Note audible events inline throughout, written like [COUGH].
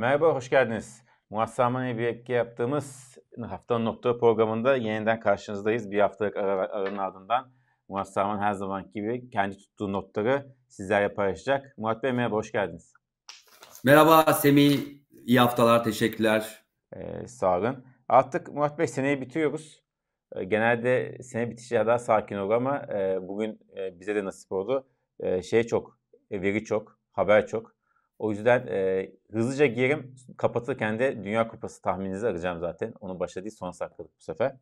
Merhaba, hoş geldiniz. Murat Salman birlikte yaptığımız Haftanın Nokta programında yeniden karşınızdayız. Bir haftalık ara, aranın ardından Murat Salman her zaman gibi kendi tuttuğu notları sizlerle paylaşacak. Murat Bey merhaba, hoş geldiniz. Merhaba Semih, iyi haftalar, teşekkürler. Ee, sağ olun. Artık Murat Bey seneyi bitiriyoruz. Ee, genelde sene bitişi daha sakin olur ama e, bugün e, bize de nasip oldu. E, şey çok, e, veri çok, haber çok. O yüzden e, hızlıca girelim. Kapatırken de Dünya Kupası tahmininizi arayacağım zaten. Onu başta değil son sakladık bu sefer.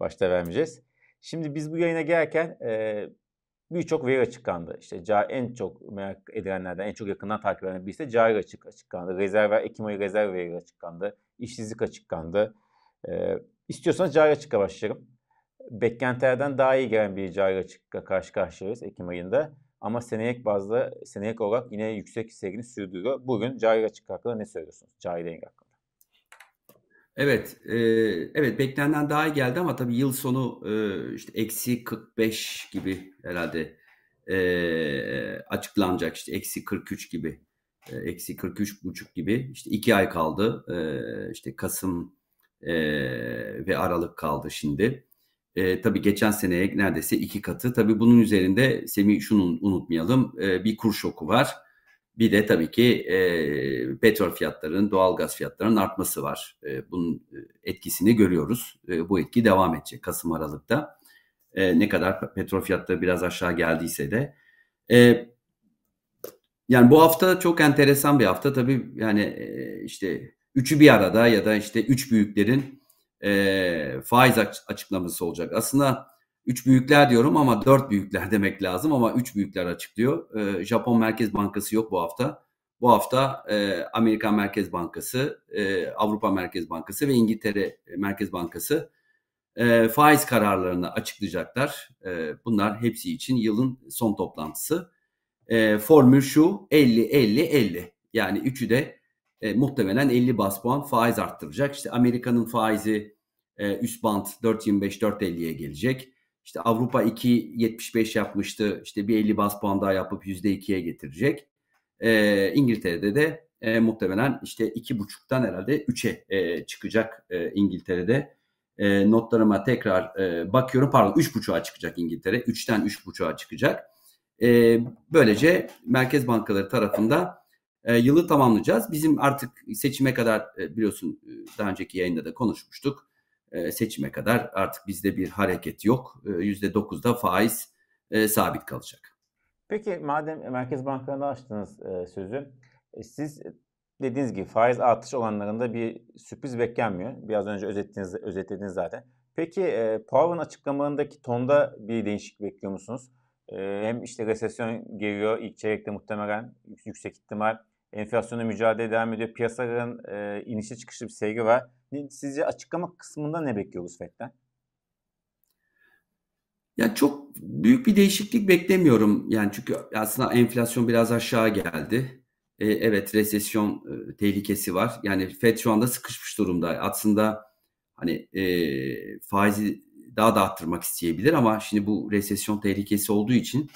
Başta vermeyeceğiz. Şimdi biz bu yayına gelirken e, birçok veri açıklandı. İşte en çok merak edilenlerden, en çok yakından takip edilen birisi de cari açık açıklandı. Rezerv, Ekim ayı rezerv verileri açıklandı. İşsizlik açıklandı. E, istiyorsanız cari açıkla başlayalım. Beklentilerden daha iyi gelen bir cari açıkla karşı karşıyayız Ekim ayında. Ama seneyek bazda, seneyek olarak yine yüksek seyrini sürdürüyor. Bugün cari açık hakkında ne söylüyorsunuz? Cari denge hakkında. Evet, e, evet beklenenden daha iyi geldi ama tabii yıl sonu e, işte eksi 45 gibi herhalde e, açıklanacak işte eksi 43 gibi e, eksi 43 buçuk gibi işte iki ay kaldı e, işte Kasım e, ve Aralık kaldı şimdi. E, tabii geçen seneye neredeyse iki katı. Tabii bunun üzerinde Semih şunu unutmayalım. E, bir kur şoku var. Bir de tabii ki e, petrol fiyatlarının, doğal gaz fiyatlarının artması var. E, bunun etkisini görüyoruz. E, bu etki devam edecek Kasım Aralık'ta. E, ne kadar petrol fiyatları biraz aşağı geldiyse de. E, yani bu hafta çok enteresan bir hafta. Tabii yani e, işte üçü bir arada ya da işte üç büyüklerin e, faiz açıklaması olacak. Aslında üç büyükler diyorum ama dört büyükler [LAUGHS] demek lazım ama üç büyükler açıklıyor. E, Japon Merkez Bankası yok bu hafta. Bu hafta e, Amerikan Merkez Bankası, e, Avrupa Merkez Bankası ve İngiltere Merkez Bankası e, faiz kararlarını açıklayacaklar. E, bunlar hepsi için yılın son toplantısı. E, formül şu 50-50-50 yani üçü de e, muhtemelen 50 bas puan faiz arttıracak. İşte Amerika'nın faizi e, üst band 4.25-4.50'ye gelecek. İşte Avrupa 2.75 yapmıştı. İşte bir 50 bas puan daha yapıp %2'ye getirecek. E, İngiltere'de de e, muhtemelen işte 2.5'tan herhalde 3'e e, çıkacak e, İngiltere'de. E, notlarıma tekrar e, bakıyorum. Pardon 3.5'a çıkacak İngiltere. 3'ten 3.5'a çıkacak. E, böylece merkez bankaları tarafında e, yılı tamamlayacağız. Bizim artık seçime kadar e, biliyorsun e, daha önceki yayında da konuşmuştuk. E, seçime kadar artık bizde bir hareket yok. E, %9'da faiz e, sabit kalacak. Peki madem Merkez Bankalarında açtınız e, sözü, e, siz dediğiniz gibi faiz artış olanlarında bir sürpriz beklenmiyor. Biraz önce özetlediniz, özetlediniz zaten. Peki e, Powell'ın açıklamalarındaki tonda bir değişik bekliyor musunuz? E, hem işte resesyon geliyor ilk çeyrekte muhtemelen yüksek ihtimal enflasyonla mücadele devam ediyor. Piyasaların e, inişi çıkışı bir seyri var. Sizce açıklama kısmında ne bekliyoruz FED'den? Ya çok büyük bir değişiklik beklemiyorum. Yani çünkü aslında enflasyon biraz aşağı geldi. E, evet resesyon e, tehlikesi var. Yani Fed şu anda sıkışmış durumda. Aslında hani e, faizi daha da arttırmak isteyebilir ama şimdi bu resesyon tehlikesi olduğu için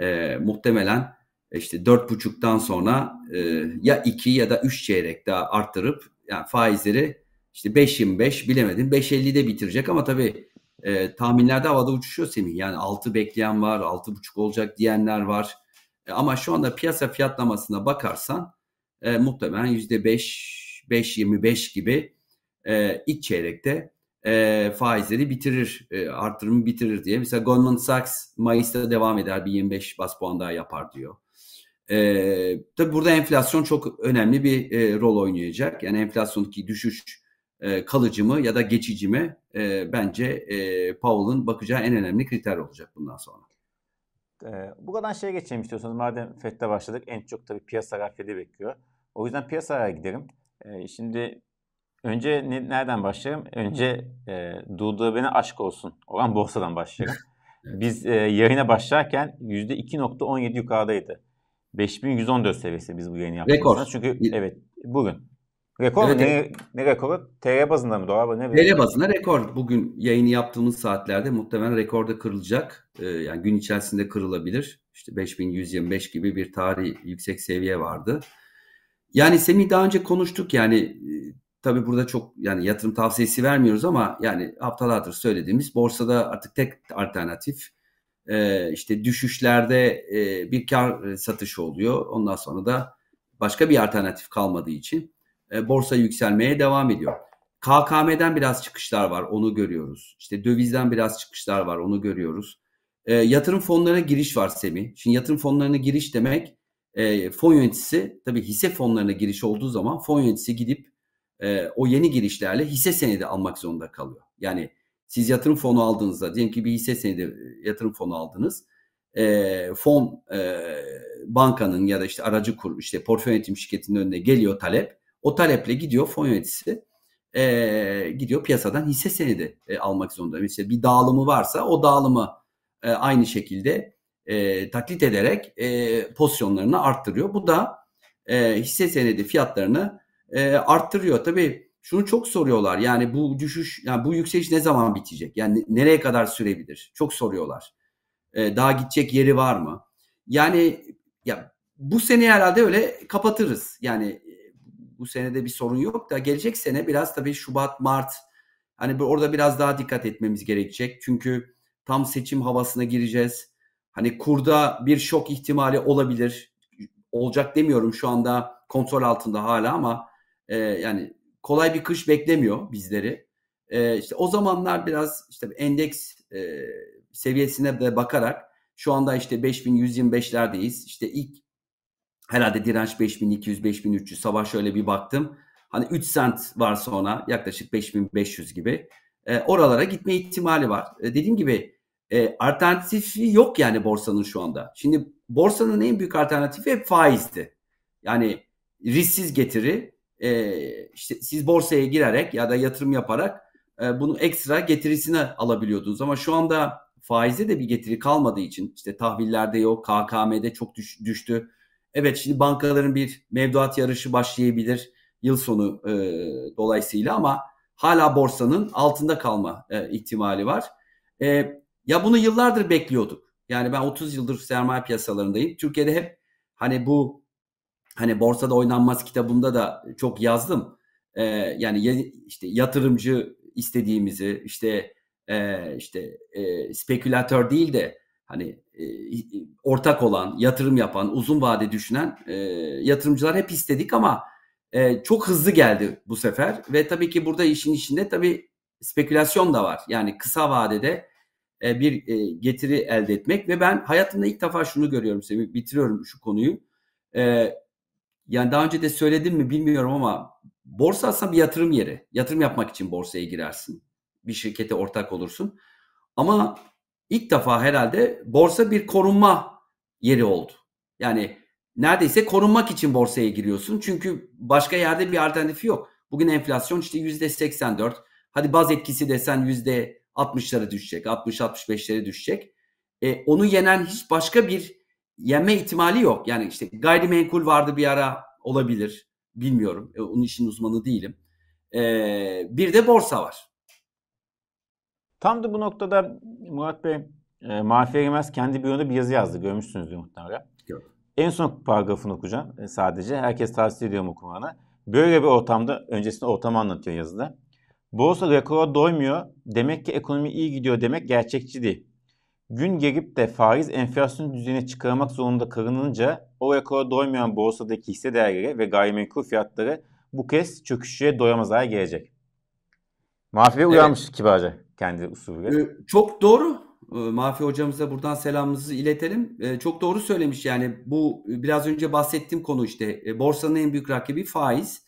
e, muhtemelen işte dört buçuktan sonra e, ya iki ya da üç çeyrek daha arttırıp yani faizleri işte 5.25 bilemedim 5.50'de bitirecek ama tabii e, tahminlerde havada uçuşuyor Semih. Yani 6 bekleyen var, 6.5 olacak diyenler var. E, ama şu anda piyasa fiyatlamasına bakarsan e, muhtemelen %5, 5.25 gibi e, ilk çeyrekte e, faizleri bitirir, e, artırımı bitirir diye. Mesela Goldman Sachs Mayıs'ta devam eder bir 25 bas puan daha yapar diyor. E, tabii burada enflasyon çok önemli bir e, rol oynayacak. Yani enflasyondaki düşüş e, kalıcı mı ya da geçici mi? E, bence e, Powell'ın bakacağı en önemli kriter olacak bundan sonra. E, bu kadar şeye geçelim istiyorsanız. Madem FED'de başladık en çok tabii piyasalar FED'i bekliyor. O yüzden piyasalara gidelim. E, şimdi önce ne, nereden başlayalım? Önce e, Duyduğu Beni Aşk Olsun olan borsadan başlayalım. [LAUGHS] Biz e, yayına başlarken %2.17 yukarıdaydı. 5114 seviyesi biz bu yayını yaptık. Rekor. Çünkü evet bugün. Rekor evet, mu? Ne, ne rekoru? TL bazında mı? Dolar ne? TL bazında rekor. Bugün yayını yaptığımız saatlerde muhtemelen rekorda kırılacak. Ee, yani gün içerisinde kırılabilir. İşte 5125 gibi bir tarih yüksek seviye vardı. Yani Semih daha önce konuştuk yani tabii burada çok yani yatırım tavsiyesi vermiyoruz ama yani haftalardır söylediğimiz borsada artık tek alternatif e, işte düşüşlerde e, bir kar satışı oluyor. Ondan sonra da başka bir alternatif kalmadığı için e, borsa yükselmeye devam ediyor. KKM'den biraz çıkışlar var onu görüyoruz. İşte dövizden biraz çıkışlar var onu görüyoruz. E, yatırım fonlarına giriş var Semih. Şimdi yatırım fonlarına giriş demek e, fon yöneticisi tabii hisse fonlarına giriş olduğu zaman fon yöneticisi gidip e, o yeni girişlerle hisse senedi almak zorunda kalıyor. Yani siz yatırım fonu aldığınızda diyelim ki bir hisse senedi yatırım fonu aldınız. E, fon e, bankanın ya da işte aracı kur işte portföy yönetim şirketinin önüne geliyor talep. O taleple gidiyor fon yöneticisi e, gidiyor piyasadan hisse senedi e, almak zorunda. Mesela bir dağılımı varsa o dağılımı e, aynı şekilde e, taklit ederek e, pozisyonlarını arttırıyor. Bu da e, hisse senedi fiyatlarını e, arttırıyor. Tabii şunu çok soruyorlar. Yani bu düşüş, yani bu yükseliş ne zaman bitecek? Yani nereye kadar sürebilir? Çok soruyorlar. E, daha gidecek yeri var mı? Yani ya bu sene herhalde öyle kapatırız. Yani bu senede bir sorun yok da gelecek sene biraz tabii Şubat, Mart hani orada biraz daha dikkat etmemiz gerekecek. Çünkü tam seçim havasına gireceğiz. Hani kurda bir şok ihtimali olabilir. Olacak demiyorum şu anda kontrol altında hala ama e, yani kolay bir kış beklemiyor bizleri. E, işte o zamanlar biraz işte endeks e, seviyesine de bakarak şu anda işte 5125'lerdeyiz. İşte ilk herhalde direnç 5200 5300 sabah şöyle bir baktım. Hani 3 sent var sonra yaklaşık 5500 gibi. E, oralara gitme ihtimali var. E, dediğim gibi e, alternatifi yok yani borsanın şu anda. Şimdi borsanın en büyük alternatifi hep faizdi. Yani risksiz getiri e, işte siz borsaya girerek ya da yatırım yaparak e, bunu ekstra getirisine alabiliyordunuz. Ama şu anda faizde de bir getiri kalmadığı için işte tahvillerde yok, KKM'de çok düş, düştü. Evet şimdi bankaların bir mevduat yarışı başlayabilir yıl sonu e, dolayısıyla ama hala borsanın altında kalma e, ihtimali var. E, ya bunu yıllardır bekliyorduk. Yani ben 30 yıldır sermaye piyasalarındayım. Türkiye'de hep hani bu hani borsada oynanmaz kitabında da çok yazdım. Ee, yani işte yatırımcı istediğimizi işte e, işte e, spekülatör değil de hani e, ortak olan, yatırım yapan, uzun vade düşünen e, yatırımcılar hep istedik ama e, çok hızlı geldi bu sefer ve tabii ki burada işin içinde tabii spekülasyon da var. Yani kısa vadede e, bir e, getiri elde etmek ve ben hayatımda ilk defa şunu görüyorum Semih, bitiriyorum şu konuyu. E, yani daha önce de söyledim mi bilmiyorum ama borsa aslında bir yatırım yeri. Yatırım yapmak için borsaya girersin. Bir şirkete ortak olursun. Ama ilk defa herhalde borsa bir korunma yeri oldu. Yani neredeyse korunmak için borsaya giriyorsun. Çünkü başka yerde bir alternatifi yok. Bugün enflasyon işte yüzde 84. Hadi baz etkisi desen yüzde 60'lara düşecek, 60-65'lere düşecek. E, onu yenen hiç başka bir yenme ihtimali yok. Yani işte gayrimenkul vardı bir ara olabilir. Bilmiyorum. E, onun işin uzmanı değilim. E, bir de borsa var. Tam da bu noktada Murat Bey e, Mahfi Erimez kendi biyonda bir yazı yazdı. Görmüşsünüzdür muhtemelen. Yok. En son paragrafını okuyacağım e, sadece. Herkes tavsiye ediyorum okumanı. Böyle bir ortamda, öncesinde ortamı anlatıyor yazıda. Borsa rekora doymuyor. Demek ki ekonomi iyi gidiyor demek gerçekçi değil. Gün gelip de faiz enflasyon düzeyine çıkarmak zorunda kalınınca o rekora doymayan borsadaki hisse değerleri ve gayrimenkul fiyatları bu kez çöküşe doyamaz hale gelecek. Mahfi uyanmış evet. kibarca kendi usulüyle. Ee, çok doğru. Ee, Mahfi hocamıza buradan selamımızı iletelim. Ee, çok doğru söylemiş yani bu biraz önce bahsettiğim konu işte e, borsanın en büyük rakibi faiz.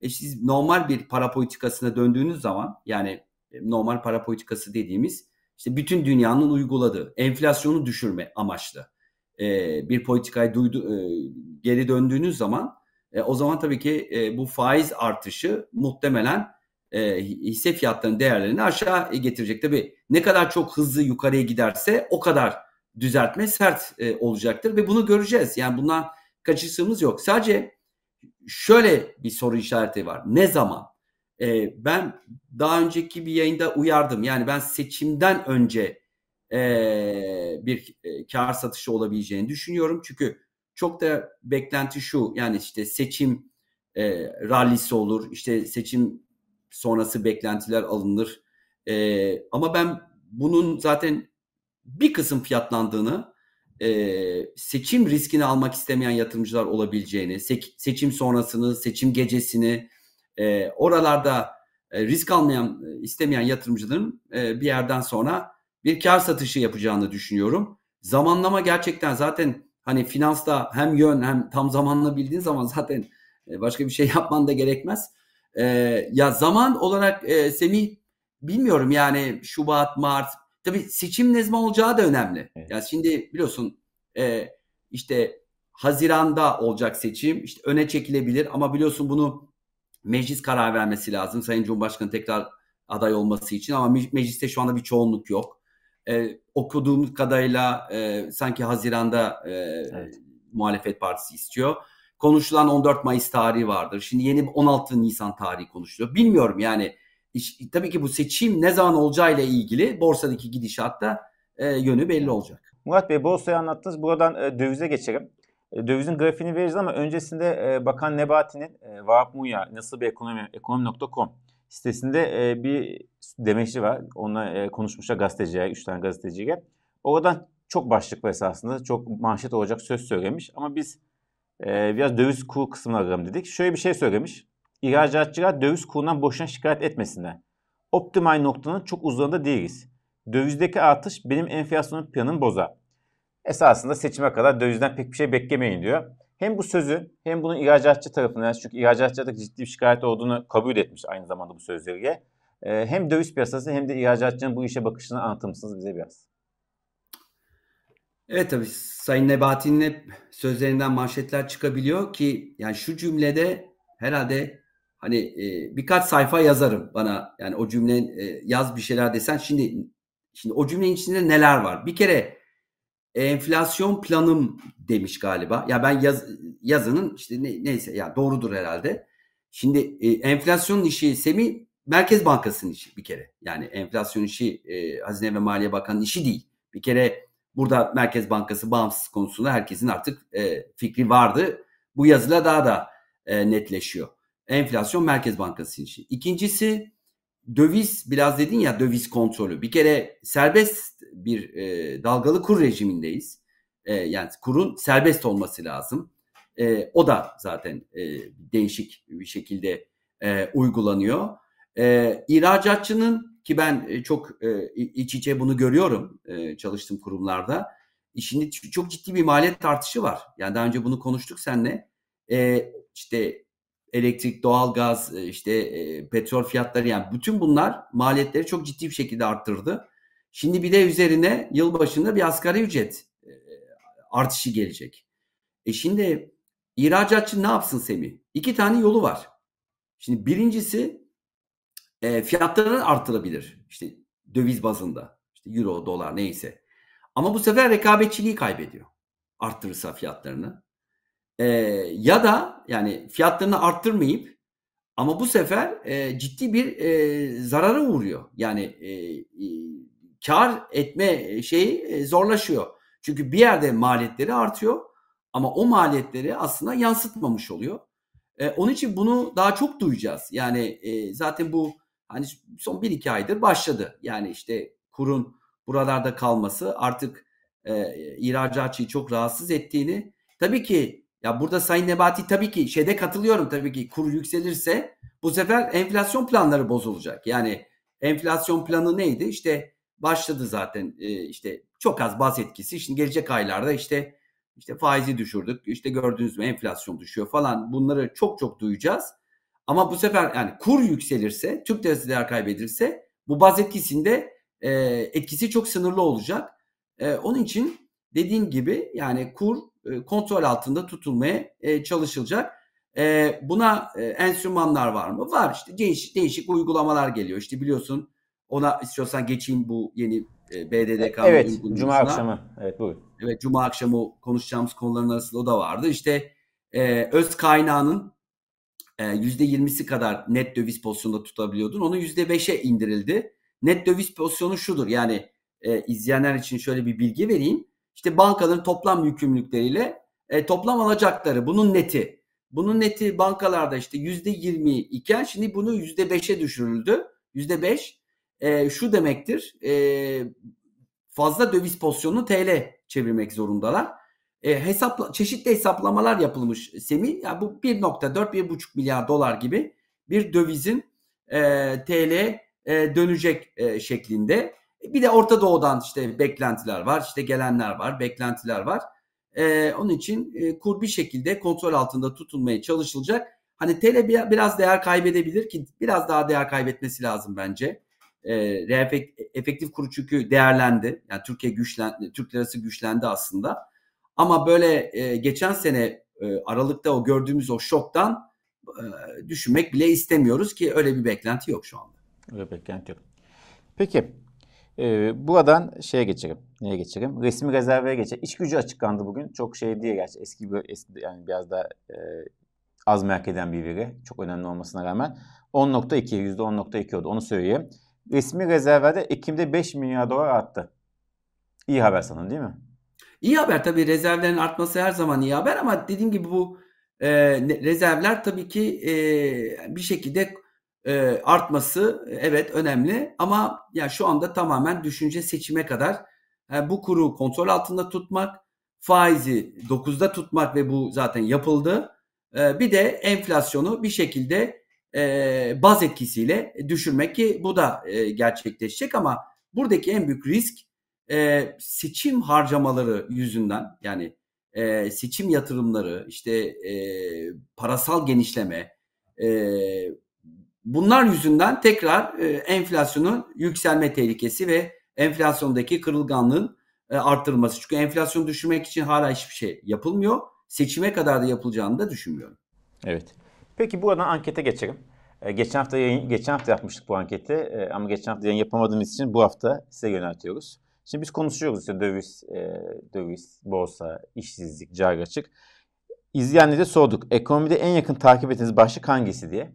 E siz normal bir para politikasına döndüğünüz zaman yani e, normal para politikası dediğimiz işte bütün dünyanın uyguladığı enflasyonu düşürme amaçlı e, bir politikayı duydu, e, geri döndüğünüz zaman e, o zaman tabii ki e, bu faiz artışı muhtemelen e, hisse fiyatlarının değerlerini aşağı getirecek. Tabii ne kadar çok hızlı yukarıya giderse o kadar düzeltme sert e, olacaktır ve bunu göreceğiz. Yani bundan kaçışımız yok. Sadece şöyle bir soru işareti var. Ne zaman? E, ben daha önceki bir yayında uyardım. Yani ben seçimden önce e, bir e, kar satışı olabileceğini düşünüyorum. Çünkü çok da beklenti şu yani işte seçim e, rallisi olur. İşte seçim sonrası beklentiler alınır. E, ama ben bunun zaten bir kısım fiyatlandığını, e, seçim riskini almak istemeyen yatırımcılar olabileceğini, se- seçim sonrasını, seçim gecesini, e, oralarda e, risk almayan, e, istemeyen yatırımcıların e, bir yerden sonra bir kar satışı yapacağını düşünüyorum. Zamanlama gerçekten zaten hani finansta hem yön hem tam zamanla bildiğin zaman [LAUGHS] zaten e, başka bir şey yapman da gerekmez. E, ya zaman olarak e, Semih bilmiyorum yani Şubat, Mart tabii seçim ne zaman olacağı da önemli. Evet. Yani şimdi biliyorsun e, işte Haziran'da olacak seçim işte öne çekilebilir ama biliyorsun bunu meclis karar vermesi lazım. Sayın Cumhurbaşkanı tekrar aday olması için ama mecliste şu anda bir çoğunluk yok. Ee, okuduğum kadarıyla e, sanki Haziran'da e, evet. muhalefet partisi istiyor. Konuşulan 14 Mayıs tarihi vardır. Şimdi yeni 16 Nisan tarihi konuşuluyor. Bilmiyorum yani iş, tabii ki bu seçim ne zaman olacağıyla ilgili borsadaki gidişatta e, yönü belli olacak. Murat Bey borsayı anlattınız. Buradan e, dövize geçelim. E, dövizin grafiğini veririz ama öncesinde e, Bakan Nebati'nin e, nasıl bir ekonomi ekonomi.com sitesinde e, bir demeçli var. Onunla e, konuşmuşlar gazeteciler, üç tane gazeteciyle. Oradan çok başlıklı esasında çok manşet olacak söz söylemiş ama biz biraz döviz kuru kısmına arayalım dedik. Şöyle bir şey söylemiş. İhracatçılar döviz kurundan boşuna şikayet etmesinler. Optimal noktanın çok uzağında değiliz. Dövizdeki artış benim enflasyonun planını bozar. Esasında seçime kadar dövizden pek bir şey beklemeyin diyor. Hem bu sözü hem bunun ihracatçı tarafından çünkü ihracatçıda ciddi bir şikayet olduğunu kabul etmiş aynı zamanda bu sözleriyle. Ee, hem döviz piyasası hem de ihracatçının bu işe bakışını anlatır mısınız bize biraz? Evet tabii Sayın Nebati'nin hep sözlerinden manşetler çıkabiliyor ki yani şu cümlede herhalde hani e, birkaç sayfa yazarım bana yani o cümle e, yaz bir şeyler desen şimdi şimdi o cümlenin içinde neler var? Bir kere enflasyon planım demiş galiba. Ya ben yaz, yazının işte ne, neyse ya doğrudur herhalde. Şimdi e, enflasyon işi Semi Merkez Bankası'nın işi bir kere. Yani enflasyon işi e, Hazine ve Maliye Bakanı'nın işi değil. Bir kere burada Merkez Bankası bağımsız konusunda herkesin artık e, fikri vardı. Bu yazıyla daha da e, netleşiyor. Enflasyon Merkez Bankası işi. İkincisi döviz biraz dedin ya döviz kontrolü. Bir kere serbest bir e, dalgalı kur rejimindeyiz. E, yani kurun serbest olması lazım. E, o da zaten e, değişik bir şekilde e, uygulanıyor. E, ihracatçının ki ben e, çok e, iç içe bunu görüyorum e, çalıştığım kurumlarda. Şimdi çok ciddi bir maliyet artışı var. Yani daha önce bunu konuştuk seninle. E, işte elektrik, doğalgaz, e, işte e, petrol fiyatları yani bütün bunlar maliyetleri çok ciddi bir şekilde arttırdı. Şimdi bir de üzerine yılbaşında bir asgari ücret e, artışı gelecek. E şimdi ihracatçı ne yapsın Semih? İki tane yolu var. Şimdi birincisi e, fiyatlarını artırabilir. İşte döviz bazında. İşte euro, dolar neyse. Ama bu sefer rekabetçiliği kaybediyor. Arttırırsa fiyatlarını. E, ya da yani fiyatlarını arttırmayıp ama bu sefer e, ciddi bir e, zarara uğruyor. Yani e, e, kar etme şeyi e, zorlaşıyor. Çünkü bir yerde maliyetleri artıyor ama o maliyetleri aslında yansıtmamış oluyor. E, onun için bunu daha çok duyacağız. Yani e, zaten bu hani son 1-2 aydır başladı. Yani işte kurun buralarda kalması artık e, ihracatçıyı çok rahatsız ettiğini tabii ki ya burada Sayın Nebati tabii ki şeyde katılıyorum tabii ki kur yükselirse bu sefer enflasyon planları bozulacak. Yani enflasyon planı neydi? İşte başladı zaten e, işte çok az baz etkisi. Şimdi gelecek aylarda işte işte faizi düşürdük. İşte gördüğünüz gibi enflasyon düşüyor falan. Bunları çok çok duyacağız. Ama bu sefer yani kur yükselirse, Türk lirası değer kaybedilirse bu baz etkisinde e, etkisi çok sınırlı olacak. E, onun için dediğim gibi yani kur e, kontrol altında tutulmaya e, çalışılacak. E, buna e, enstrümanlar var mı? Var işte değişik, değişik uygulamalar geliyor. İşte biliyorsun ona istiyorsan geçeyim bu yeni e, BDDK Evet, Cuma akşamı. Evet, buyurun. Evet, Cuma akşamı konuşacağımız konuların arasında o da vardı. İşte e, öz kaynağının e, %20'si kadar net döviz pozisyonunda tutabiliyordun. Onu %5'e indirildi. Net döviz pozisyonu şudur. Yani e, izleyenler için şöyle bir bilgi vereyim. İşte bankaların toplam yükümlülükleriyle e, toplam alacakları bunun neti. bunun neti bankalarda işte yüzde yirmi iken şimdi bunu yüzde beşe düşürüldü. Yüzde beş e, şu demektir e, fazla döviz pozisyonunu TL çevirmek zorundalar. E, hesapla, çeşitli hesaplamalar yapılmış Semih. Yani bu 1.4-1.5 milyar dolar gibi bir dövizin e, TL e, dönecek e, şeklinde. Bir de Orta Doğu'dan işte beklentiler var, işte gelenler var, beklentiler var. E, onun için e, kur bir şekilde kontrol altında tutulmaya çalışılacak. Hani TL biraz değer kaybedebilir ki biraz daha değer kaybetmesi lazım bence. E, efektif kuru çünkü değerlendi. Yani Türkiye güçlendi, Türk lirası güçlendi aslında. Ama böyle e, geçen sene e, Aralık'ta o gördüğümüz o şoktan e, düşünmek bile istemiyoruz ki öyle bir beklenti yok şu anda. Öyle bir beklenti yok. Peki e, buradan şeye geçelim. Neye geçelim? Resmi rezerveye geçelim. İş gücü açıklandı bugün. Çok şey değil gerçi. Eski, eski yani biraz da e, az merak eden bir veri. Çok önemli olmasına rağmen. 10.2, %10.2 oldu. Onu söyleyeyim. Resmi rezervede Ekim'de 5 milyar dolar arttı. İyi haber sanırım değil mi? İyi haber tabii rezervlerin artması her zaman iyi haber ama dediğim gibi bu e, rezervler tabii ki e, bir şekilde e, artması evet önemli ama ya şu anda tamamen düşünce seçime kadar yani e, bu kuru kontrol altında tutmak, faizi 9'da tutmak ve bu zaten yapıldı. E, bir de enflasyonu bir şekilde e, baz etkisiyle düşürmek ki bu da e, gerçekleşecek ama buradaki en büyük risk e, seçim harcamaları yüzünden yani e, seçim yatırımları işte e, parasal genişleme e, bunlar yüzünden tekrar e, enflasyonun yükselme tehlikesi ve enflasyondaki kırılganlığın e, arttırılması. Çünkü enflasyonu düşürmek için hala hiçbir şey yapılmıyor. Seçime kadar da yapılacağını da düşünmüyorum. Evet. Peki buradan ankete geçelim. Ee, geçen hafta yayın, geçen hafta yapmıştık bu anketi ee, ama geçen hafta yayın yapamadığımız için bu hafta size yöneltiyoruz. Şimdi biz konuşuyoruz işte döviz, e, döviz, borsa, işsizlik, cari açık. İzleyenlere sorduk. Ekonomide en yakın takip ettiğiniz başlık hangisi diye.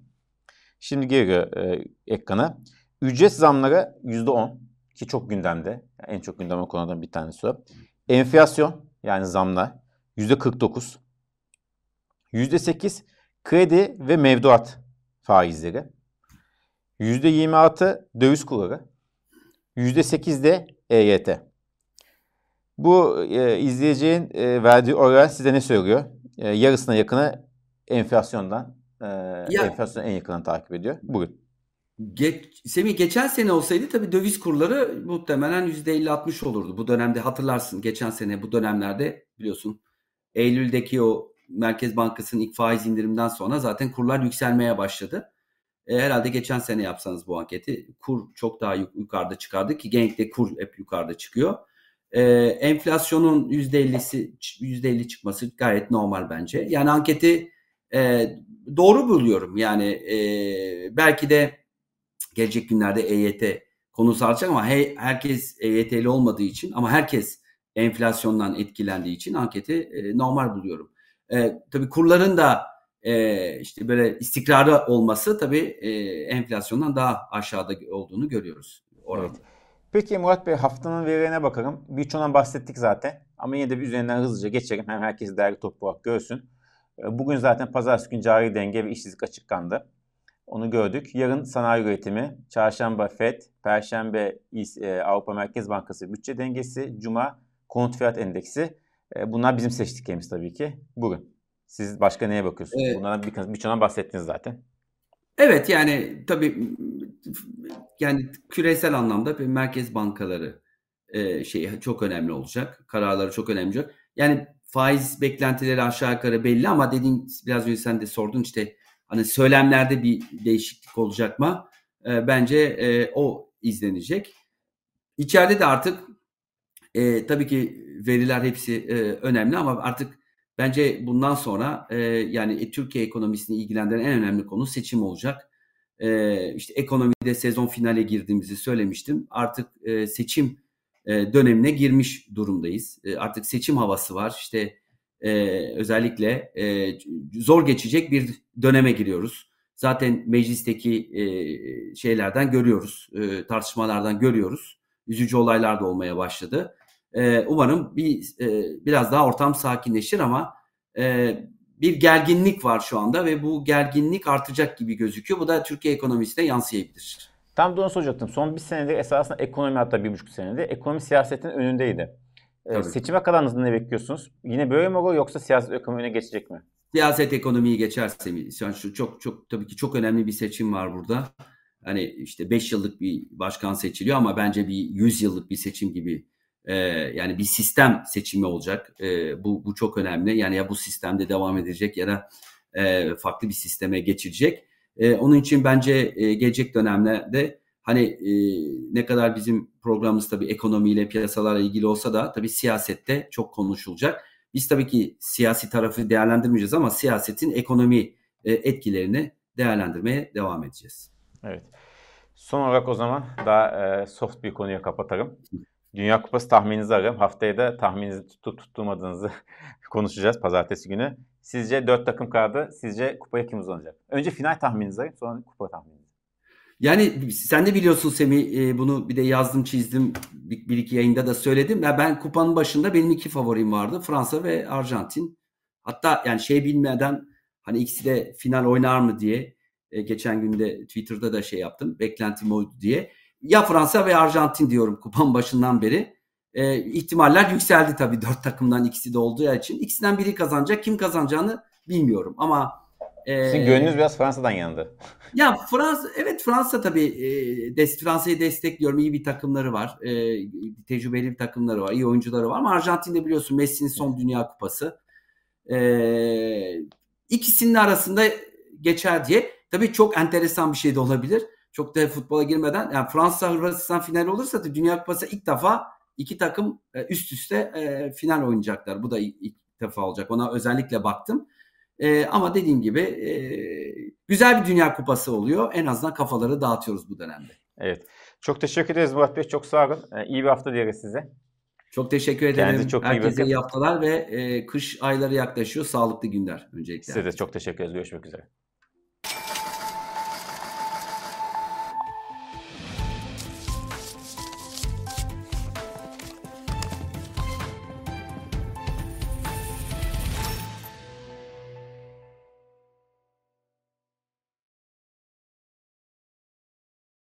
Şimdi geliyor e, ekrana. Ücret zamları %10 ki çok gündemde. Yani en çok gündem konudan bir tanesi o. Enflasyon yani zamlar %49. %8 kredi ve mevduat faizleri. %26 döviz kurları. %8 de EYT. Bu e, izleyeceğin e, verdiği oran size ne söylüyor? E, yarısına yakını enflasyondan, e, ya, enflasyonun en yakından takip ediyor. Bugün. Geç, Semih geçen sene olsaydı tabii döviz kurları muhtemelen %50-60 olurdu. Bu dönemde hatırlarsın geçen sene bu dönemlerde biliyorsun Eylül'deki o Merkez Bankası'nın ilk faiz indirimden sonra zaten kurlar yükselmeye başladı. E, herhalde geçen sene yapsanız bu anketi kur çok daha yuk- yukarıda çıkardı ki genellikle kur hep yukarıda çıkıyor. E, enflasyonun %50'si %50 çıkması gayet normal bence. Yani anketi e, doğru buluyorum. Yani e, belki de gelecek günlerde EYT konusu artacak ama he, herkes EYT'li olmadığı için ama herkes enflasyondan etkilendiği için anketi e, normal buluyorum. E, tabii kurların da e, işte böyle istikrarı olması tabii e, enflasyondan daha aşağıda olduğunu görüyoruz. Orada. Evet. Peki Murat Bey haftanın verilerine bakalım. Birçoğundan bahsettik zaten. Ama yine de bir üzerinden hızlıca geçelim. Hem herkes değerli toplu olarak görsün. Bugün zaten pazartesi günü cari denge ve işsizlik açıklandı. Onu gördük. Yarın sanayi üretimi, çarşamba FED, perşembe Avrupa Merkez Bankası bütçe dengesi, cuma konut fiyat endeksi. Bunlar bizim seçtiklerimiz tabii ki. Bugün. Siz başka neye bakıyorsunuz? Evet. Bunlardan bir, birçoğundan bahsettiniz zaten. Evet yani tabii yani küresel anlamda bir merkez bankaları e, şey çok önemli olacak. Kararları çok önemli olacak. Yani faiz beklentileri aşağı yukarı belli ama dediğin biraz önce sen de sordun işte hani söylemlerde bir değişiklik olacak mı? E, bence e, o izlenecek. İçeride de artık e, tabii ki veriler hepsi e, önemli ama artık Bence bundan sonra e, yani Türkiye ekonomisini ilgilendiren en önemli konu seçim olacak. E, işte ekonomide sezon finale girdiğimizi söylemiştim. Artık e, seçim e, dönemine girmiş durumdayız. E, artık seçim havası var. İşte e, özellikle e, zor geçecek bir döneme giriyoruz. Zaten meclisteki e, şeylerden görüyoruz, e, tartışmalardan görüyoruz. Üzücü olaylar da olmaya başladı. E, umarım bir e, biraz daha ortam sakinleşir ama e, bir gerginlik var şu anda ve bu gerginlik artacak gibi gözüküyor. Bu da Türkiye ekonomisine yansıyabilir. Tam da onu soracaktım. Son bir senedir esasında ekonomi hatta bir buçuk senedir ekonomi siyasetin önündeydi. Ee, seçime kadar ne bekliyorsunuz? Yine böyle mi olur yoksa siyaset ekonomiye geçecek mi? Siyaset ekonomiyi geçerse mi? Yani şu çok çok tabii ki çok önemli bir seçim var burada. Hani işte 5 yıllık bir başkan seçiliyor ama bence bir 100 yıllık bir seçim gibi e, yani bir sistem seçimi olacak. E, bu bu çok önemli. Yani ya bu sistemde devam edecek ya da e, farklı bir sisteme geçilecek. E, onun için bence e, gelecek dönemlerde hani e, ne kadar bizim programımız tabii ekonomiyle, piyasalarla ilgili olsa da tabii siyasette çok konuşulacak. Biz tabii ki siyasi tarafı değerlendirmeyeceğiz ama siyasetin ekonomi e, etkilerini değerlendirmeye devam edeceğiz. Evet. Son olarak o zaman daha e, soft bir konuya kapatalım. Dünya Kupası tahmininizi ararım. Haftaya da tahmininizi tutup tutturmadığınızı [LAUGHS] konuşacağız pazartesi günü. Sizce dört takım kaldı. Sizce kupaya kim uzanacak? Önce final tahmininizi arayayım sonra kupa tahmininizi. Yani sen de biliyorsun Semih e, bunu bir de yazdım çizdim bir, bir iki yayında da söyledim. Ya ben kupanın başında benim iki favorim vardı. Fransa ve Arjantin. Hatta yani şey bilmeden hani ikisi de final oynar mı diye e, geçen günde Twitter'da da şey yaptım. Beklentim oydu diye. Ya Fransa ve Arjantin diyorum kupanın başından beri. E, ihtimaller yükseldi tabii dört takımdan ikisi de olduğu için. İkisinden biri kazanacak. Kim kazanacağını bilmiyorum ama e, Sizin gönlünüz biraz Fransa'dan yandı. [LAUGHS] Ya Fransa evet Fransa tabii e, des, Fransa'yı destekliyorum. İyi bir takımları var. E, tecrübeli bir takımları var. iyi oyuncuları var ama Arjantin'de biliyorsun Messi'nin son Dünya Kupası. E, ikisinin arasında geçer diye. Tabii çok enteresan bir şey de olabilir. Çok da futbola girmeden yani Fransa Hırvatistan final olursa da Dünya Kupası ilk defa iki takım e, üst üste e, final oynayacaklar. Bu da ilk, ilk defa olacak. Ona özellikle baktım. E, ama dediğim gibi e, güzel bir Dünya Kupası oluyor. En azından kafaları dağıtıyoruz bu dönemde. Evet. Çok teşekkür ederiz Murat Bey. Çok sağ olun. E, iyi bir hafta dileriz size. Çok teşekkür ederim. Kendinize çok Herkese iyi, iyi haftalar ve e, kış ayları yaklaşıyor. Sağlıklı günler öncelikle. Size de çok teşekkür ederiz. Görüşmek üzere.